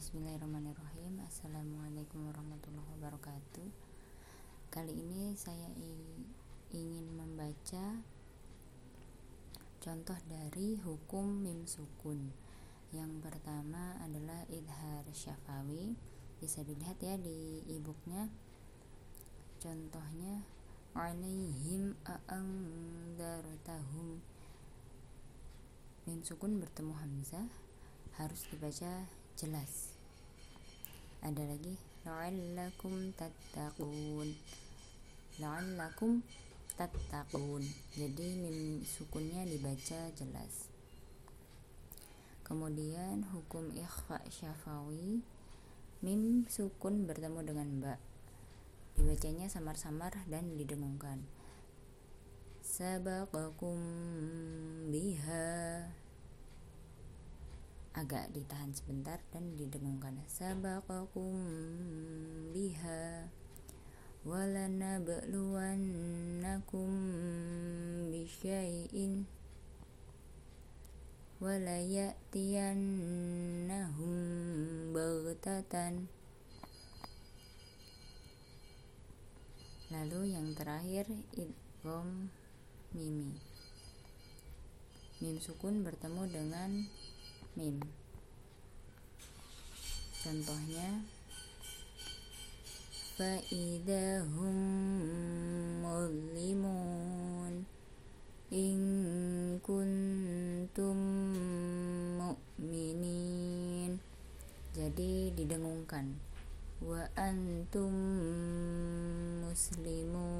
Bismillahirrahmanirrahim. Assalamualaikum warahmatullahi wabarakatuh. Kali ini saya ingin membaca Contoh dari hukum mim sukun. Yang pertama adalah idhar syafawi. Bisa dilihat ya di e-booknya. Contohnya Alaihim a'angdartahum Mim sukun bertemu Hamzah. Harus dibaca jelas ada lagi? La'allakum tattaqun. La'allakum tattaqun. Jadi mim sukunnya dibaca jelas. Kemudian hukum ikhfa syafawi. Mim sukun bertemu dengan ba. Dibacanya samar-samar dan didengungkan. Sabaqakum biha agak ditahan sebentar dan didengungkan. Sabaqakum biha walana ba'luwannakum bisyai'in walayatiyannahum baghtatan. Lalu yang terakhir idgham mimi. Mim sukun bertemu dengan mim contohnya faidahum mulimun. In kuntum mu'minin. Jadi didengungkan. Wa antum muslimun